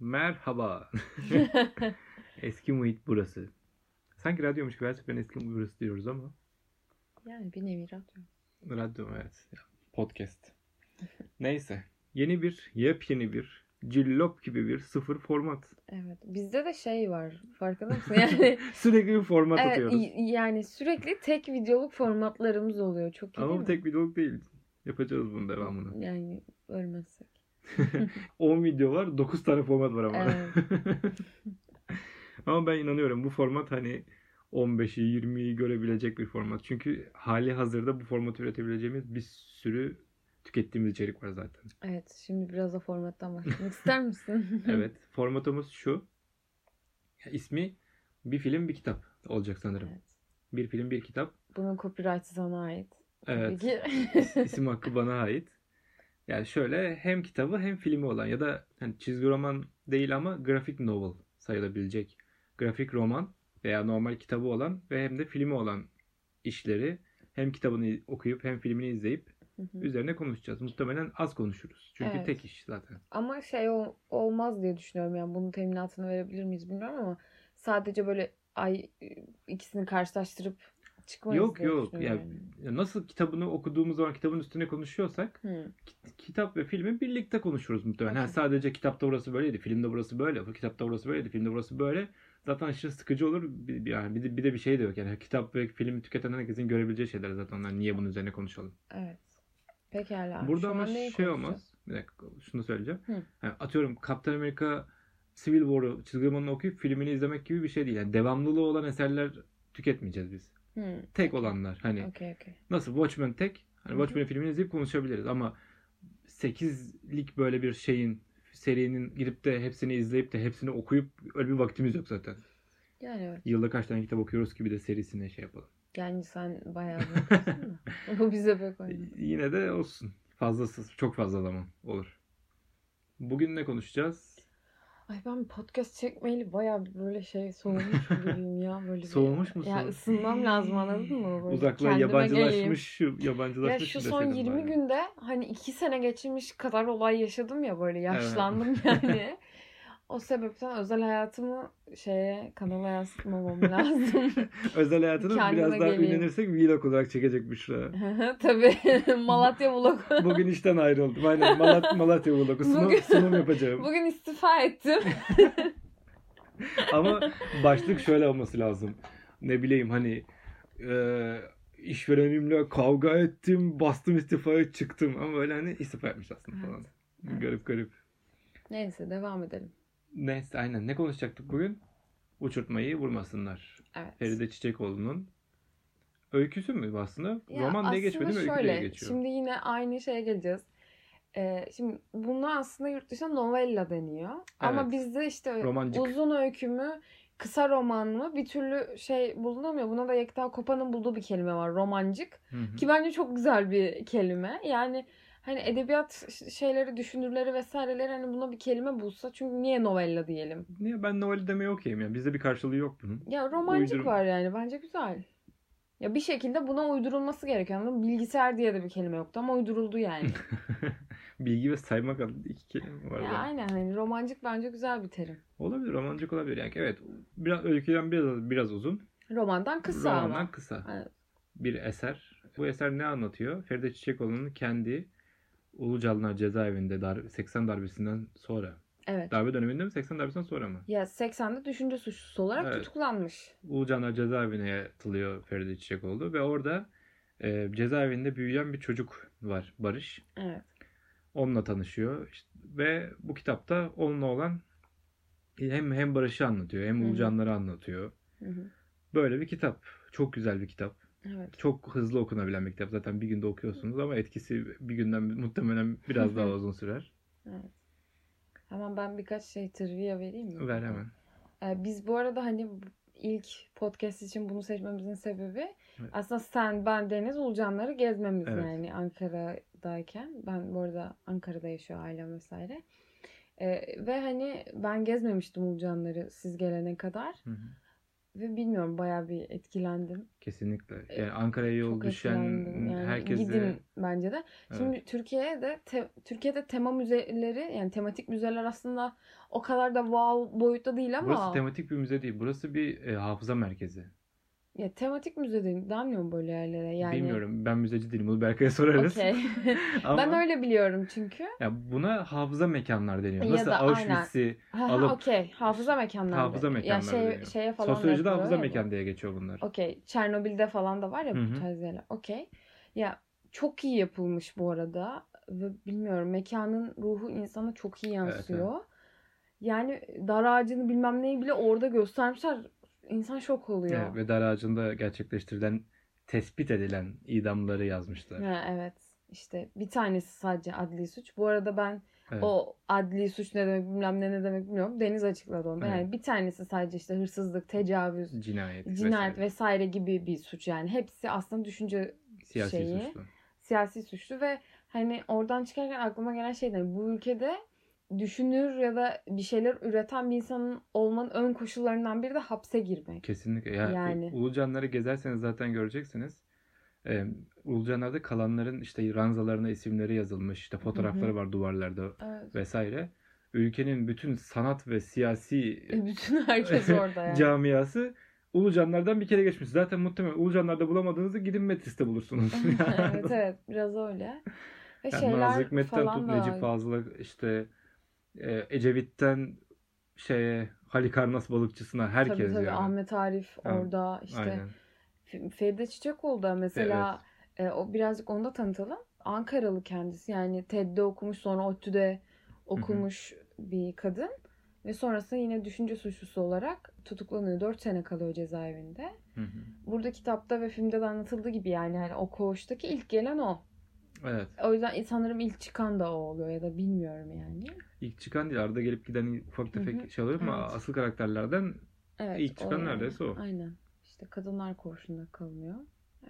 Merhaba. eski muhit burası. Sanki radyomuş gibi her seferinde eski muhit burası diyoruz ama. Yani bir nevi radyo. Radyo evet. Podcast. Neyse. Yeni bir, yepyeni bir, cillop gibi bir sıfır format. Evet. Bizde de şey var. Farkında mısın? Yani Sürekli bir format evet, atıyoruz. yani sürekli tek videoluk formatlarımız oluyor. Çok iyi Ama bu tek videoluk değil. Yapacağız bunun devamını. Yani ölmezsek. 10 video var, 9 tane format var ama. Evet. ama ben inanıyorum bu format hani 15'i 20'yi görebilecek bir format. Çünkü hali hazırda bu formatı üretebileceğimiz bir sürü tükettiğimiz içerik var zaten. Evet. Şimdi biraz da formattan bahsetmek ister misin? Evet. Formatımız şu. Ya, ismi bir film bir kitap olacak sanırım. Evet. Bir film bir kitap. Bunun copyright'ı sana ait. Evet. Peki. İsim hakkı bana ait. Yani şöyle hem kitabı hem filmi olan ya da hani çizgi roman değil ama grafik novel sayılabilecek. Grafik roman veya normal kitabı olan ve hem de filmi olan işleri hem kitabını okuyup hem filmini izleyip Hı hı. üzerine konuşacağız. Muhtemelen az konuşuruz. Çünkü Evet. tek iş zaten. Ama şey ol- olmaz diye düşünüyorum. Yani bunun teminatını verebilir miyiz bilmiyorum ama sadece böyle ay ikisini karşılaştırıp çıkmayız Yok, yok. düşünüyorum. Ya nasıl kitabını okuduğumuz zaman kitabın üstüne konuşuyorsak Hı. kit- kitap ve filmi birlikte konuşuruz muhtemelen. Okey. sadece kitapta burası böyleydi, filmde burası böyle, kitapta burası böyleydi, filmde burası böyle. Zaten aşırı sıkıcı olur. Bir, yani bir de, bir de bir şey de yok. Yani kitap ve film tüketen herkesin görebileceği şeyler zaten. onlar. niye bunun üzerine konuşalım? Evet. Pekala. Burada Şu ama şey olmaz. Bir dakika şunu söyleyeceğim. Hı. Yani atıyorum Captain America Civil War'u çizgi romanını okuyup filmini izlemek gibi bir şey değil. Yani devamlılığı olan eserler tüketmeyeceğiz biz. Hı. Tek olanlar. Hani Okey okey. Nasıl Watchmen tek? Hani. Watchmen filmini izleyip konuşabiliriz ama 8'lik böyle bir şeyin serinin gidip de hepsini izleyip de hepsini okuyup öyle bir vaktimiz yok zaten. Yani evet. Yılda kaç tane kitap okuyoruz ki bir de serisine şey yapalım. Yani sen bayağı bir. Bu bize pek olmadı. Yine de olsun. Fazlasız. Çok fazla zaman olur. Bugün ne konuşacağız? Ay ben podcast çekmeyeli bir böyle şey soğumuş gibiyim ya. Böyle bir- Soğumuş musun? Ya ısınmam lazım anladın mı? Böyle kendime yabancılaşmış, geleyim. yabancılaşmış. Ya şu son deseydin 20 bari? günde hani 2 sene geçirmiş kadar olay yaşadım ya böyle yaşlandım yani. O sebepten özel hayatımı şeye kanala yansıtmamam lazım. Özel hayatını Kendime biraz daha geleyim. ünlenirsek vlog olarak çekecek Büşra. Tabii Malatya vlog. Bugün işten ayrıldım. Aynen Malat Malatya vlogu sunum, Bugün- sunum yapacağım. Bugün istifa ettim. Ama başlık şöyle olması lazım. Ne bileyim hani e, işverenimle kavga ettim, bastım istifaya çıktım. Ama öyle hani istifa etmiş aslında falan. Evet. Garip garip. Neyse devam edelim. Neyse aynen. Ne konuşacaktık bugün? Uçurtmayı vurmasınlar. Evet. Feride Çiçekoğlu'nun öyküsü mü aslında? Ya Roman diye geçmedi mi? Öykü şöyle, diye geçiyor. Şimdi yine aynı şeye geleceğiz. Ee, şimdi buna aslında yurt dışında novella deniyor. Ama Evet. bizde işte Romancık. uzun öykü mü, kısa roman mı bir türlü şey bulunamıyor. Buna da Yekta Kopa'nın bulduğu bir kelime var. Romancık. Hı hı. Ki bence çok güzel bir kelime. Yani hani edebiyat şeyleri, düşünürleri vesaireleri hani buna bir kelime bulsa. Çünkü niye novella diyelim? Niye ben noveli demeye okeyim ya. Bizde bir karşılığı yok bunun. Ya romancık Uydurum- var yani. Bence güzel. Ya bir şekilde buna uydurulması gerekiyor. anladın? Bilgisayar diye de bir kelime yoktu ama uyduruldu yani. Bilgi ve saymak adlı iki kelime var. ya aynen hani romancık bence güzel bir terim. Olabilir, romancık olabilir. Yani evet, biraz öyküden biraz biraz uzun, Romandan kısa romandan ama. kısa. Evet. Bir eser. Bu eser ne anlatıyor? Feride Çiçekoğlu'nun kendi Ulucalılar cezaevinde dar 80 darbesinden sonra. Evet. Darbe döneminde mi 80 darbesinden sonra mı? Ya 80'de düşünce suçlusu olarak Evet. tutuklanmış. Ulucalılar cezaevine atılıyor Feride Çiçekoğlu ve orada e, cezaevinde büyüyen bir çocuk var Barış. Evet. Onunla tanışıyor İşte- ve bu kitapta onunla olan hem hem Barış'ı anlatıyor hem. Ulucanları anlatıyor. Hı hı. Böyle bir kitap. Çok güzel bir kitap. Evet. Çok hızlı okunabilen bir kitap. Zaten bir günde okuyorsunuz ama etkisi bir günden muhtemelen biraz daha uzun sürer. Evet. Hemen ben birkaç şey trivia vereyim mi? Ver hemen. Ee, biz bu arada hani ilk podcast için bunu seçmemizin sebebi Evet. aslında sen, ben, Deniz, Ulcanları gezmemiz Evet. yani Ankara'dayken. Ben bu arada Ankara'da yaşıyor ailem vesaire. Ee, ve hani ben gezmemiştim Ulcanları siz gelene kadar. Hı hı. Ve bilmiyorum bayağı bir etkilendim. Kesinlikle. Yani Ankara'ya yol Çok düşen. Yani herkese gidin bence de. Evet. Şimdi Türkiye'de te- Türkiye'de tema müzeleri yani tematik müzeler aslında o kadar da wow boyutta değil ama Burası tematik bir müze değil. Burası bir e, hafıza merkezi. Ya tematik müze de- denmiyor mu böyle yerlere? Yani Bilmiyorum. Ben müzeci değilim. Bunu Berkay'a sorarız. Okey. Ama ben öyle biliyorum çünkü. ya buna hafıza mekanlar deniyor. Ya Nasıl. Auschwitz'i alıp okey. Hafıza mekanları. hafıza Ya mekanları şey, deniyor. şeye falan Sosyolojide hafıza ya mekan diye geçiyor bunlar. Okey. Çernobil'de falan da var ya Hı bu tarz yerler. Okey. Ya çok iyi yapılmış bu arada. Ve bilmiyorum mekanın ruhu insana çok iyi Evet, yansıyor. Yani dar ağacını bilmem neyi bile orada göstermişler. İnsan şok oluyor. Evet, ve dar ağacında gerçekleştirilen tespit edilen idamları yazmışlar. Ha, evet. İşte bir tanesi sadece adli suç. Bu arada ben Evet. o adli suç ne demek bilmem ne ne demek bilmiyorum. Deniz açıkladı onu. Evet. Yani bir tanesi sadece işte hırsızlık, tecavüz, Cinayet, cinayet vesaire. vesaire gibi bir suç yani. Hepsi aslında düşünce Siyasi şeyi. suçlu. siyasi suçlu ve hani oradan çıkarken aklıma gelen şey de bu ülkede düşünür ya da bir şeyler üreten bir insanın olmanın ön koşullarından biri de hapse girmek. Kesinlikle. Ya, Yani. U- Ulucanları gezerseniz zaten göreceksiniz. Ee, Ulucanlarda kalanların işte ranzalarına isimleri yazılmış. işte fotoğrafları var duvarlarda Evet. vesaire. Ülkenin bütün sanat ve siyasi E, Bütün herkes orada yani. camiası Ulucanlardan bir kere geçmiş. Zaten muhtemelen Ulucanlarda bulamadığınızı gidin Metis'te bulursunuz. evet evet biraz öyle. Ve Yani şeyler Nazım Hikmet'ten falan tut da Necip Fazıl'a işte e, Ecevit'ten şeye Halikarnas balıkçısına herkes tabii tabii yani. Ahmet Arif Evet, orada işte Aynen. Feride Çiçekoğlu da mesela e, o birazcık onu da tanıtalım. Ankaralı kendisi yani TED'de okumuş sonra ODTÜ'de okumuş bir kadın ve sonrasında yine düşünce suçlusu olarak tutuklanıyor. 4 sene kalıyor cezaevinde. Hı hı. Burada kitapta ve filmde de anlatıldığı gibi yani hani o koğuştaki ilk gelen o. Evet. O yüzden sanırım ilk çıkan da o oluyor ya da bilmiyorum yani. İlk çıkan değil. Arada gelip giden ufak tefek Hı hı. şey oluyor ama Evet. asıl karakterlerden Evet. İlk çıkan yani. neredeyse o. Aynen. İşte kadınlar koğuşunda kalınıyor.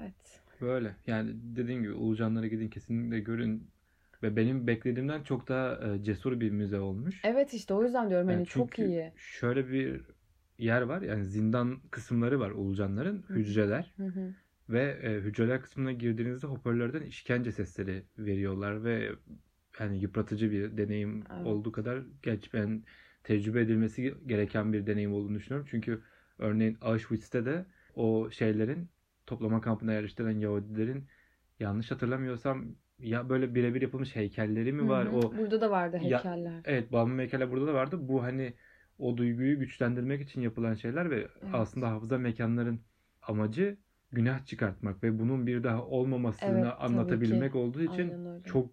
Evet. böyle. Yani dediğim gibi Ulucanlara gidin kesinlikle görün. Ve benim beklediğimden çok daha e, cesur bir müze olmuş. Evet işte o yüzden diyorum hani Yani çok iyi. Şöyle bir yer var. Yani zindan kısımları var Ulucanların. Hücreler. Hı hı. Ve e, hücreler kısmına girdiğinizde hoparlörden işkence sesleri veriyorlar ve yani yıpratıcı bir deneyim Evet. olduğu kadar geç ben tecrübe edilmesi gereken bir deneyim olduğunu düşünüyorum. Çünkü örneğin Auschwitz'te de o şeylerin toplama kampına yerleştirilen Yahudilerin yanlış hatırlamıyorsam ya böyle birebir yapılmış heykelleri mi var? Hı hı. O Burada da vardı Ya- heykeller. evet bağımlı heykeller burada da vardı. Bu hani o duyguyu güçlendirmek için yapılan şeyler ve aslında hafıza mekanların amacı günah çıkartmak ve bunun bir daha olmamasını Evet, anlatabilmek olduğu için çok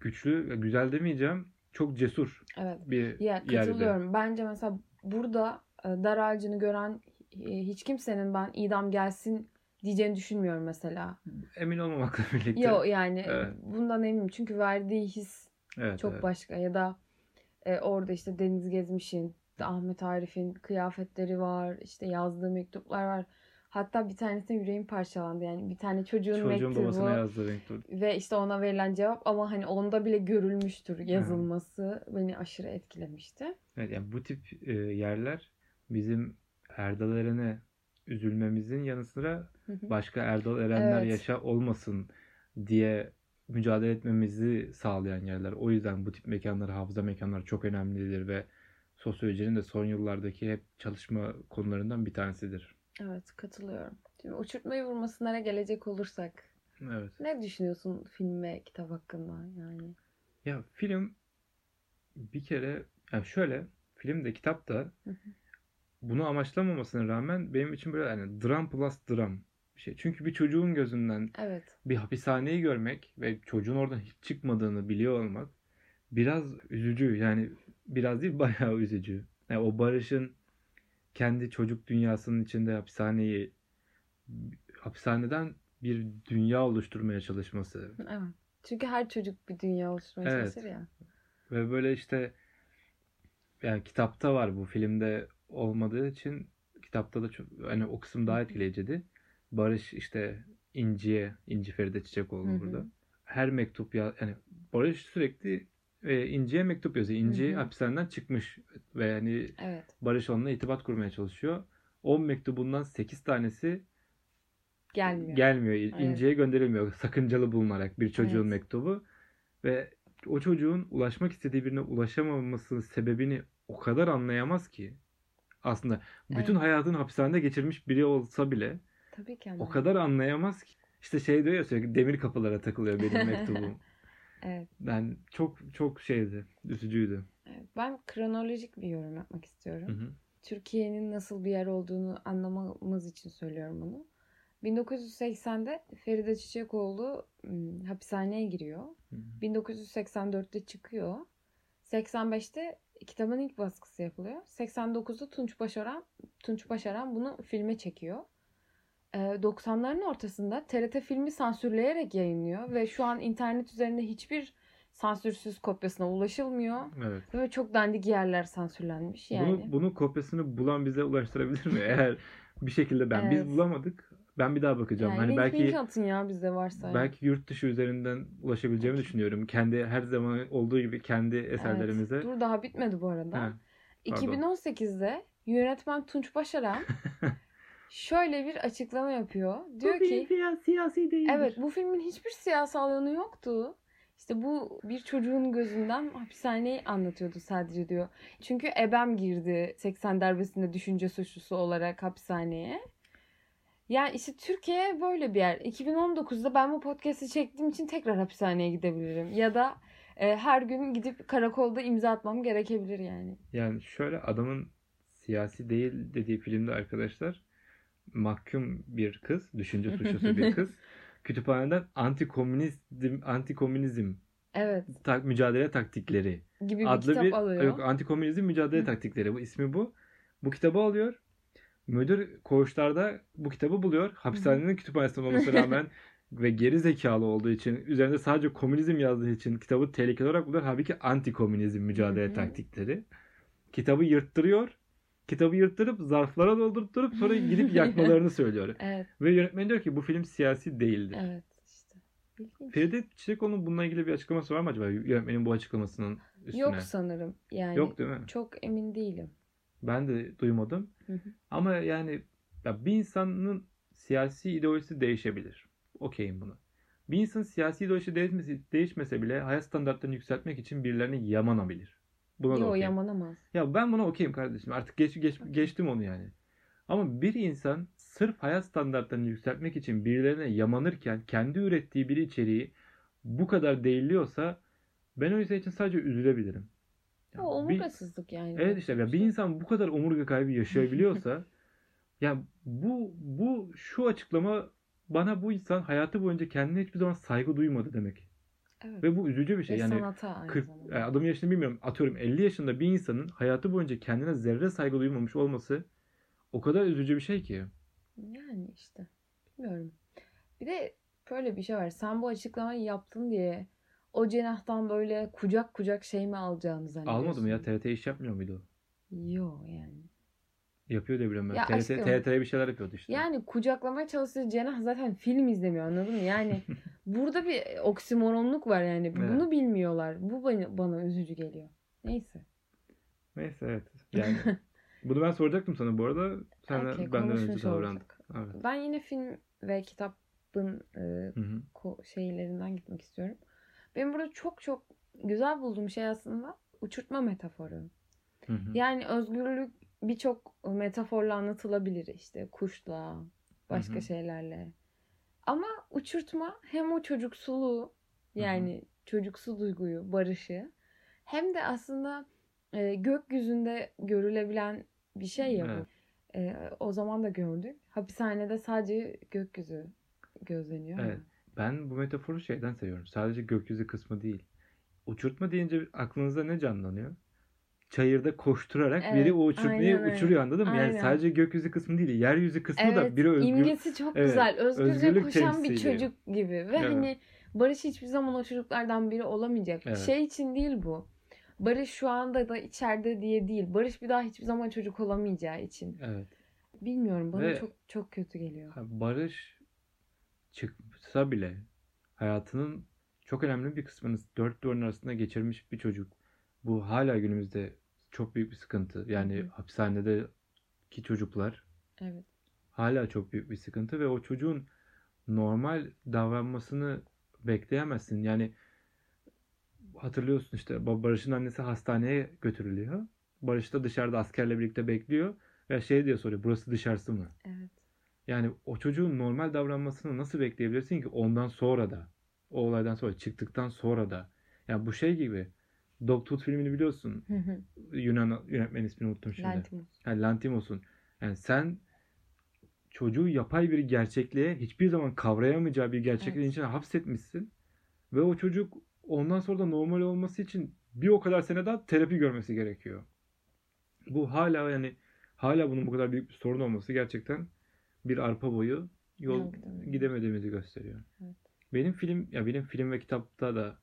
güçlü, güzel demeyeceğim, çok cesur Evet. bir Ya yerde. katılıyorum. Bence mesela burada e, dar ağacını gören e, hiç kimsenin ben idam gelsin diyeceğini düşünmüyorum mesela. Emin olmamakla birlikte. Yok yani Evet. bundan eminim. Çünkü verdiği his evet, çok evet. başka. Ya da e, orada işte Deniz Gezmiş'in, Ahmet Arif'in kıyafetleri var. işte yazdığı mektuplar var. Hatta bir tanesine yüreğim parçalandı. Yani bir tane çocuğun, Çocuğun mektubu babasına yazdığı mektup. ve işte ona verilen cevap ama hani onda bile görülmüştür yazılması beni aşırı etkilemişti. Evet, yani bu tip e, yerler bizim Erdal Eren'e üzülmemizin yanı sıra Hı hı. başka Erdal Erenler Evet. yaşa olmasın diye mücadele etmemizi sağlayan yerler. O yüzden bu tip mekanlar, hafıza mekanlar çok önemlidir ve sosyolojinin de son yıllardaki hep çalışma konularından bir tanesidir. Evet katılıyorum. Şimdi uçurtmayı vurmasınlara gelecek olursak Evet. ne düşünüyorsun film ve kitap hakkında yani? Ya film bir kere yani şöyle film de kitap da bunu amaçlamamasına rağmen benim için böyle yani dram plus dram bir şey. Çünkü bir çocuğun gözünden Evet. bir hapishaneyi görmek ve çocuğun oradan hiç çıkmadığını biliyor olmak biraz üzücü. Yani biraz değil bayağı üzücü. Yani o Barış'ın kendi çocuk dünyasının içinde hapishaneyi hapishaneden bir dünya oluşturmaya çalışması Evet. Çünkü her çocuk bir dünya oluşturmaya Evet. çalışır ya. ve böyle işte yani kitapta var bu filmde olmadığı için kitapta da çok hani o kısım daha etkileyiciydi. Barış işte İnci'ye, İnci Feride Çiçekoğlu burada. Her mektup ya yani Barış sürekli e, İnci'ye mektup yazıyor. İnci Hı hı. hapishaneden çıkmış ve yani Evet. Barış onunla irtibat kurmaya çalışıyor. 10 mektubundan 8 tanesi Gelmiyor. gelmiyor. Evet. İnceye gönderilmiyor. Sakıncalı bulunarak bir çocuğun Evet. mektubu. Ve o çocuğun ulaşmak istediği birine ulaşamamasının sebebini o kadar anlayamaz ki. Aslında bütün Evet. hayatını hapishanede geçirmiş biri olsa bile Tabii ki o kadar anlayamaz ki. İşte şey diyor ya sürekli demir kapılara takılıyor benim mektubum. Evet. Yani çok çok şeydi, üzücüydü. evet. Ben kronolojik bir yorum yapmak istiyorum. Hı hı. Türkiye'nin nasıl bir yer olduğunu anlamamız için söylüyorum bunu. 1980'de Feride Çiçekoğlu hapishaneye giriyor. Hı hı. 1984'te çıkıyor. 85'te kitabın ilk baskısı yapılıyor. 89'da Tunç Başaran Tunç Başaran bunu filme çekiyor. Ee, 90'ların ortasında TRT filmi sansürleyerek yayınlıyor ve şu an internet üzerinde hiçbir sansürsüz kopyasına ulaşılmıyor. Evet. Ve çok dandik yerler sansürlenmiş yani. Bunu, bunun kopyasını bulan bize ulaştırabilir mi? Eğer bir şekilde ben biz Evet. bulamadık. Ben bir daha bakacağım. yani hani link, belki link atın ya bizde varsa. belki yurt dışı üzerinden ulaşabileceğimi düşünüyorum. Kendi her zaman olduğu gibi kendi eserlerimize. Evet. Dur daha bitmedi bu arada. Ha, pardon. 2018'de yönetmen Tunç Başaran şöyle bir açıklama yapıyor. Diyor ki siyasi değildir. evet bu filmin hiçbir siyasal yanı yoktu. İşte bu bir çocuğun gözünden hapishaneyi anlatıyordu sadece diyor. Çünkü ebem girdi 80 darbesinde düşünce suçlusu olarak hapishaneye. Yani işte Türkiye böyle bir yer. 2019'da ben bu podcast'i çektiğim için tekrar hapishaneye gidebilirim. Ya da e, her gün gidip karakolda imza atmam gerekebilir yani. Yani şöyle adamın siyasi değil dediği filmde arkadaşlar mahkum bir kız, düşünce suçlusu bir kız kütüphaneden antikomünizm antikomünizm Evet tak, mücadele taktikleri gibi bir adlı kitap bir alıyor. yok antikomünizm mücadele Hı. taktikleri bu ismi bu. Bu kitabı alıyor. Müdür koğuşlarda bu kitabı buluyor. Hapishanenin kütüphanesinden olmasına rağmen ve geri zekalı olduğu için üzerinde sadece komünizm yazdığı için kitabı tehlikeli olarak buluyor. Halbuki antikomünizm mücadele Hı hı. taktikleri. Kitabı yırttırıyor. Kitabı yırttırıp zarflara doldurtturup sonra gidip yakmalarını söylüyor. Evet Ve yönetmen diyor ki bu film siyasi değildir. evet işte. İlginç. Feride Çiçekoğlu'nun bununla ilgili bir açıklaması var mı acaba? Yönetmenin bu açıklamasının üstüne. Yok sanırım yani. Yok değil mi? Çok emin değilim. Ben de duymadım. Ama yani ya bir insanın siyasi ideolojisi değişebilir. Okeyim buna. Bir insanın siyasi ideolojisi değişmese, değişmese bile hayat standartlarını yükseltmek için birilerini yamanabilir. Buna da Yok okeyim. yamanamaz. Ya ben buna okeyim kardeşim. Artık geç, geç, geçtim onu yani. Ama bir insan sırf hayat standartlarını yükseltmek için birilerine yamanırken kendi ürettiği bir içeriği bu kadar değilliyorsa ben o insan için sadece üzülebilirim. Ya O bir- omurgasızlık yani. Evet işte ya bir insan bu kadar omurga kaybı yaşayabiliyorsa ya bu bu şu açıklama bana bu insan hayatı boyunca kendine hiçbir zaman saygı duymadı demek. Evet. Ve bu üzücü bir şey. Ve Yani sanata aynı 40 zamanda. yani adamın yaşını bilmiyorum. Atıyorum 50 yaşında bir insanın hayatı boyunca kendine zerre saygı duymamış olması o kadar üzücü bir şey ki. Yani işte. Bilmiyorum. Bir de böyle bir şey var. Sen bu açıklamayı yaptın diye o cenahtan böyle kucak kucak şey mi alacağını zannediyorsun? Almadım ya TRT iş yapmıyor muydu? Yok yani. Yapıyor diye biliyorum ben. Ya TRT. TRT'ye bir şeyler yapıyordu işte. Yani kucaklamaya çalıştığı cenah zaten film izlemiyor anladın mı? Yani burada bir oksimoronluk var yani. Evet. Bunu bilmiyorlar. Bu bana, bana üzücü geliyor. Neyse. Neyse evet. Yani bunu ben soracaktım sana bu arada. Sen de Okey, benden önce olduk. Evet. Ben yine film ve kitabın e, Hı hı. ko- şeylerinden gitmek istiyorum. Benim burada çok çok güzel bulduğum şey aslında uçurtma metaforu. Hı hı. Yani özgürlük birçok metaforla anlatılabilir işte kuşla, başka Hı hı. şeylerle. Ama uçurtma hem o çocuksuluğu yani çocuksu duyguyu, barışı hem de aslında e, gökyüzünde görülebilen bir şey ya bu. Evet. E, o zaman da gördük. Hapishanede sadece gökyüzü gözleniyor. Evet. Ben bu metaforu şeyden seviyorum. Sadece gökyüzü kısmı değil. Uçurtma deyince aklınızda ne canlanıyor? Çayırda koşturarak Evet, biri o uçurtmayı uçuruyor anladın mı? Yani Aynen. sadece gökyüzü kısmı değil, yeryüzü kısmı da Evet, biri özgür. imgesi çok Evet, güzel. Özgürce özgürlük koşan bir temsili. çocuk gibi. Ve Evet. hani Barış hiçbir zaman o çocuklardan biri olamayacak. Evet. Şey için değil bu. Barış şu anda da içeride diye değil. Barış bir daha hiçbir zaman çocuk olamayacağı için. Evet. Bilmiyorum bana Ve- çok çok kötü geliyor. Barış çıksa bile hayatının çok önemli bir kısmını dört duvarın arasında geçirmiş bir çocuk. Bu hala günümüzde çok büyük bir sıkıntı. Yani Hı hapishanedeki çocuklar Evet. Hala çok büyük bir sıkıntı ve o çocuğun normal davranmasını bekleyemezsin. Yani hatırlıyorsun işte Barış'ın annesi hastaneye götürülüyor. Barış da dışarıda askerle birlikte bekliyor ve şey diye soruyor burası dışarısı mı? Evet. Yani o çocuğun normal davranmasını nasıl bekleyebilirsin ki ondan sonra da o olaydan sonra çıktıktan sonra da yani bu şey gibi Dogtooth filmini biliyorsun. Yunan yönetmen ismini unuttum şimdi. Lantimos. Yani Lantimos'un. Yani sen çocuğu yapay bir gerçekliğe hiçbir zaman kavrayamayacağı bir gerçekliğin Evet. içine hapsetmişsin. Ve o çocuk ondan sonra da normal olması için bir o kadar sene daha terapi görmesi gerekiyor. Bu hala yani hala bunun bu kadar büyük bir sorun olması gerçekten bir arpa boyu yol öyle. gidemediğimizi gösteriyor. Evet. Benim film ya benim film ve kitapta da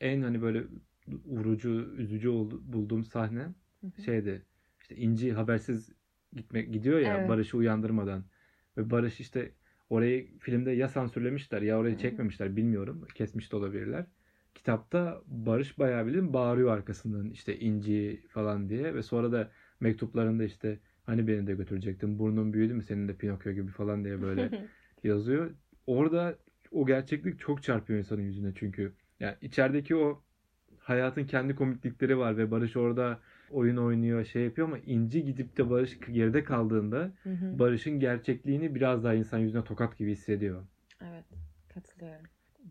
en hani böyle vurucu, üzücü oldu, bulduğum sahne Hı hı. şeydi. İşte İnci habersiz gitmek gidiyor ya Evet. Barış'ı uyandırmadan. Ve Barış işte orayı filmde ya sansürlemişler ya orayı çekmemişler bilmiyorum. Kesmiş de olabilirler. Kitapta Barış bayağı bildiğin bağırıyor arkasından işte İnci falan diye ve sonra da mektuplarında işte hani beni de götürecektin burnun büyüdü mü senin de Pinokyo gibi falan diye böyle yazıyor. Orada o gerçeklik çok çarpıyor insanın yüzüne çünkü. Yani içerideki o hayatın kendi komiklikleri var ve Barış orada oyun oynuyor, şey yapıyor ama İnci gidip de Barış geride kaldığında Hı hı. Barış'ın gerçekliğini biraz daha insan yüzüne tokat gibi hissediyor. evet. Katılıyorum.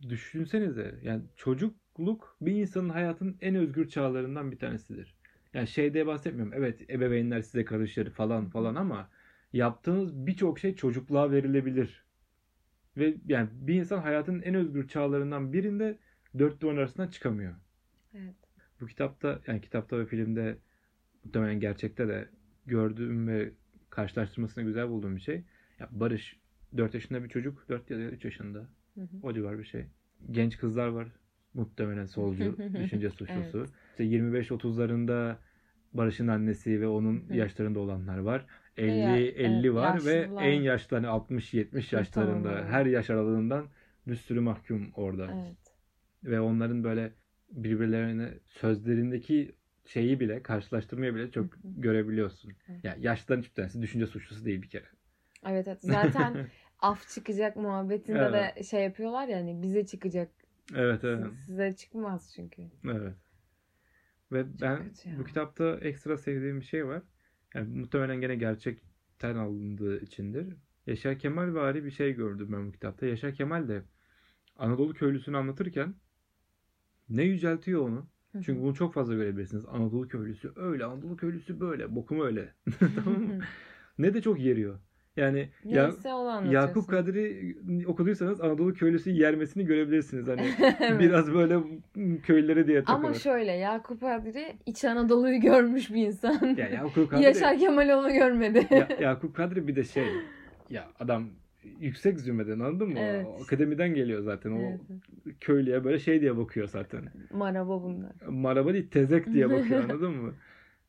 Düşünsenize yani çocukluk bir insanın hayatının en özgür çağlarından bir tanesidir. Yani şeyde bahsetmiyorum. Evet ebeveynler size karışır falan falan ama yaptığınız birçok şey çocukluğa verilebilir. Ve yani bir insan hayatının en özgür çağlarından birinde dört duvar arasından çıkamıyor. Evet. Bu kitapta yani kitapta ve filmde muhtemelen gerçekte de gördüğüm ve karşılaştırmasını güzel bulduğum bir şey. Ya Barış 4 yaşında bir çocuk, 4 ya da 3 yaşında. Hı hı. O civar bir şey. Genç kızlar var. Muhtemelen solcu, düşünce suçlusu. Evet. İşte 25-30'larında Barış'ın annesi ve onun Hı. yaşlarında olanlar var. 50 ya- 50 evet, var ve en yaşlı hani 60 70 yaşlarında Tamam, her yaş aralığından bir sürü mahkum orada. Evet. Ve onların böyle birbirlerine sözlerindeki şeyi bile karşılaştırmayı bile çok görebiliyorsun. Evet. Ya yaşlıların hiçbir tanesi düşünce suçlusu değil bir kere. Evet, evet. Zaten af çıkacak muhabbetinde de şey yapıyorlar ya hani bize çıkacak. evet evet. Siz- Size çıkmaz çünkü. Evet. Ve ben kötü ya. bu kitapta ekstra sevdiğim bir şey var. Yani muhtemelen gene gerçekten alındığı içindir. Yaşar Kemal vari bir şey gördüm ben bu kitapta. Yaşar Kemal de Anadolu köylüsünü anlatırken ne yüceltiyor onu. Çünkü bunu çok fazla görebilirsiniz. Anadolu köylüsü öyle, Anadolu köylüsü böyle, bokum öyle. tamam mı? Ne de çok yeriyor. Yani ya, Neyse. Yakup Kadri okuduysanız Anadolu köylüsü yermesini görebilirsiniz. Hani Evet. biraz böyle köylere diye takılır. Ama şöyle Yakup Adri İç Anadolu'yu görmüş bir insan. Ya Yakup Kadri, Yaşar Kemal onu görmedi. ya, Yakup Kadri bir de şey ya adam yüksek zümreden anladın mı? Evet. O akademiden geliyor zaten. O Evet. köylüye böyle şey diye bakıyor zaten. Maraba bunlar. Maraba değil tezek diye bakıyor anladın mı?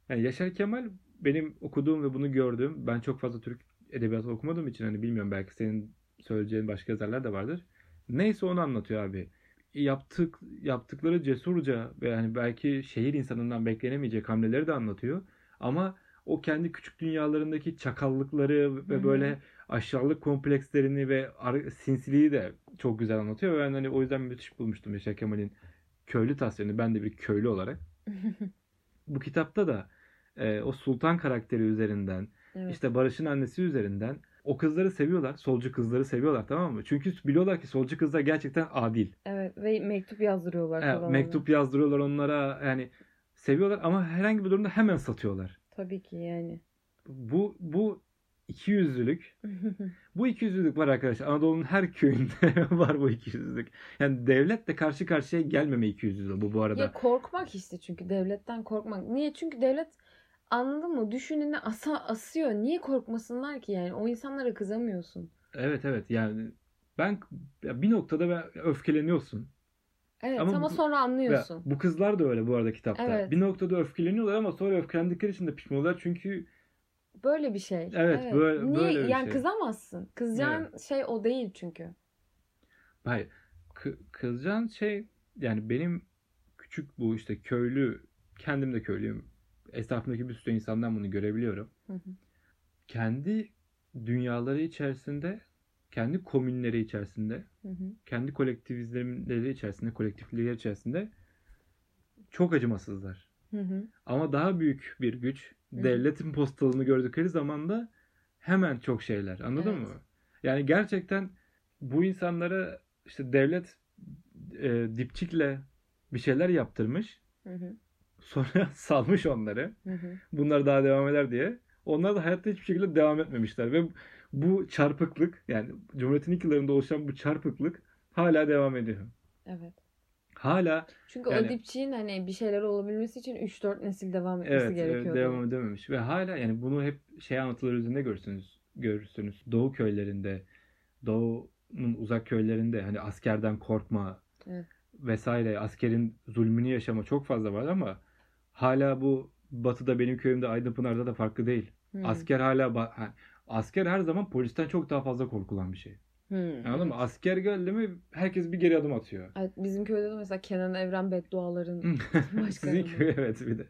Yani Yaşar Kemal benim okuduğum ve bunu gördüğüm ben çok fazla Türk edebiyatı okumadığım için hani bilmiyorum belki senin söyleyeceğin başka yazarlar da vardır. Neyse onu anlatıyor abi. Yaptık yaptıkları cesurca ve hani belki şehir insanından beklenemeyecek hamleleri de anlatıyor. Ama o kendi küçük dünyalarındaki çakallıkları ve Hı hı. böyle aşağılık komplekslerini ve sinsiliği de çok güzel anlatıyor. Ben hani o yüzden müthiş bulmuştum Yaşar Kemal'in köylü tasvirini. Ben de bir köylü olarak. Bu kitapta da e, o sultan karakteri üzerinden evet. işte Barış'ın annesi üzerinden o kızları seviyorlar. Solcu kızları seviyorlar tamam mı? Çünkü biliyorlar ki solcu kızlar gerçekten adil. evet ve mektup yazdırıyorlar Evet, mektup yazdırıyorlar onlara yani seviyorlar ama herhangi bir durumda hemen satıyorlar. Tabii ki yani. Bu bu ikiyüzlülük. Bu ikiyüzlülük var arkadaşlar. Anadolu'nun her köyünde var bu ikiyüzlülük. Yani devletle karşı karşıya gelmeme ikiyüzlülüğü bu bu arada. ya korkmak işte çünkü devletten korkmak. Niye? Çünkü devlet anladın mı? Düşüneni asa, asıyor. Niye korkmasınlar ki yani? O insanlara kızamıyorsun. Evet evet yani ben bir noktada ben öfkeleniyorsun. Evet Ama ama, bu- sonra anlıyorsun. bu kızlar da öyle bu arada kitapta. Evet. Bir noktada öfkeleniyorlar ama sonra öfkelendikleri için de pişman oluyorlar. Çünkü Böyle bir şey. Evet, böyle- Niye? böyle bir yani şey. kızamazsın. Kızacağın şey o değil çünkü. hayır kı- kızacağın şey yani benim küçük bu işte köylü kendim de köylüyüm. Etrafımdaki bir sürü insandan bunu görebiliyorum. Hı hı. Kendi dünyaları içerisinde, kendi komünleri içerisinde, Hı hı. kendi kolektivizmleri içerisinde, kolektifleri içerisinde çok acımasızlar. Hı hı. Ama daha büyük bir güç, Hı devletin postalını gördükleri zaman da hemen çok şeyler. Anladın Evet. mı? Yani gerçekten bu insanlara işte devlet e, dipçikle bir şeyler yaptırmış. Hı hı. Sonra salmış onları. Hı hı. Bunlar daha devam eder diye. Onlar da hayatta hiçbir şekilde devam etmemişler. Ve bu çarpıklık yani Cumhuriyet'in ilk yıllarında oluşan bu çarpıklık hala devam ediyor. Evet. Hala Çünkü Yani- o dipçiğin hani bir şeyler olabilmesi için 3-4 nesil devam etmesi evet, evet gerekiyordu. devam edememiş. Ve hala yani bunu hep şey anlatılar üzerinde görürsünüz. Görürsünüz. Doğu köylerinde, Doğu'nun uzak köylerinde hani askerden korkma Evet. vesaire askerin zulmünü yaşama çok fazla var ama hala bu Batı'da benim köyümde Aydınpınar'da da farklı değil. Hı. Asker hala asker her zaman polisten çok daha fazla korkulan bir şey. Hı. Anladın mı? Asker geldi mi herkes bir geri adım atıyor. Evet, bizim köyde de mesela Kenan Evren bedduaların başkanı. Sizin köy evet bir de.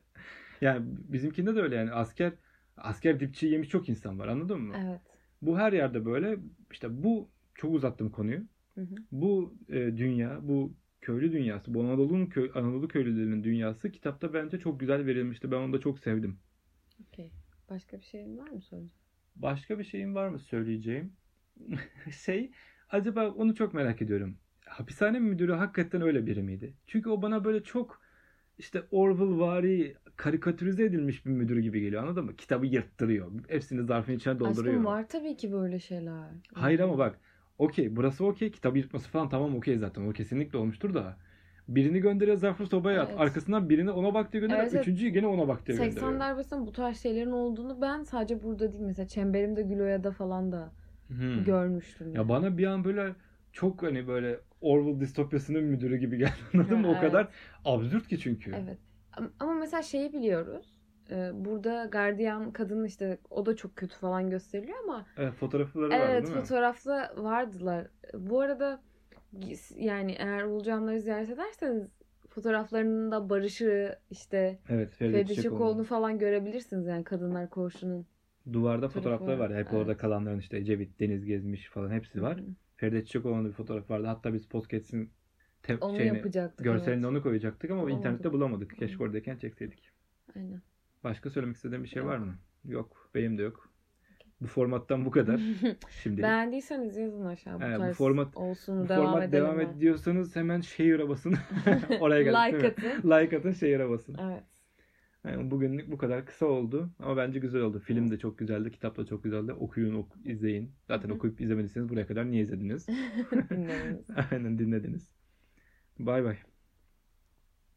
Yani bizimkinde de öyle yani asker asker dipçiyi yemiş çok insan var anladın mı? Evet. Bu her yerde böyle. İşte bu çok uzattım konuyu. Hı hı. Bu e, dünya, bu köylü dünyası, bu Anadolu'nun köy, Anadolu köylülerinin dünyası kitapta bence çok güzel verilmişti. Ben onu da çok sevdim. Okey. Başka bir şeyin var mı soracağım? Başka bir şeyin var mı söyleyeceğim? şey, acaba onu çok merak ediyorum. Hapishane müdürü hakikaten öyle biri miydi? Çünkü o bana böyle çok işte Orwell-vari karikatürize edilmiş bir müdür gibi geliyor anladın mı? Kitabı yırttırıyor. Hepsini zarfın içine dolduruyor. Aşkım var tabii ki böyle şeyler. Hayır ama bak okey burası okey kitabı yırtması falan tamam okey zaten o kesinlikle olmuştur da birini gönderiyor zarfı sobaya at Evet. arkasından birini ona bak diye gönderiyor Evet, evet. üçüncüyü gene ona bak diye 80 gönderiyor. darbesinin bu tarz şeylerin olduğunu ben sadece burada değil mesela Çemberimde Güloya'da falan da Hmm. görmüştüm. Ya bana bir an böyle çok hani böyle Orwell distopyasının müdürü gibi geldi anladın mı? Ha, O evet. kadar absürt ki çünkü. Evet. Am- Ama mesela şeyi biliyoruz. Ee, Burada gardiyan kadın işte o da çok kötü falan gösteriliyor ama Evet, fotoğrafları evet değil mi? fotoğrafta vardılar. Bu arada yani eğer Ulucanları ziyaret ederseniz fotoğraflarında Barış'ı işte Evet, Feride Feride Çiçekoğlu. Çiçekoğlu'nu falan görebilirsiniz yani Kadınlar Koğuşu'nun. Duvarda Fotoğrafı fotoğrafları var. Hep orada evet. kalanların işte Ecevit, Deniz gezmiş falan hepsi var. Hı. Feride Çiçekoğlu'nun bir fotoğrafı vardı. Hatta biz podcast'in te- Onu şeyini, yapacaktık. görselini evet. onu koyacaktık ama Bulamadık. internette bulamadık. Keşke Hı. oradayken çekseydik. Aynen. Başka söylemek istediğin bir şey Yok. var mı? Yok. Benim de yok. Bu formattan bu kadar. Şimdi Beğendiyseniz yazın aşağı. Bu bu tarz format- olsun bu devam format edelim. devam mi? ediyorsanız hemen share'a basın. Oraya geldik like atın. Like atın share'a basın. Evet. Yani bugünlük bu kadar kısa oldu ama bence güzel oldu. Film de çok güzeldi, kitap da çok güzeldi. Okuyun, ok- izleyin. Zaten okuyup izlemediyseniz buraya kadar niye izlediniz? Dinlemeniz. Aynen dinlediniz. Bay bay.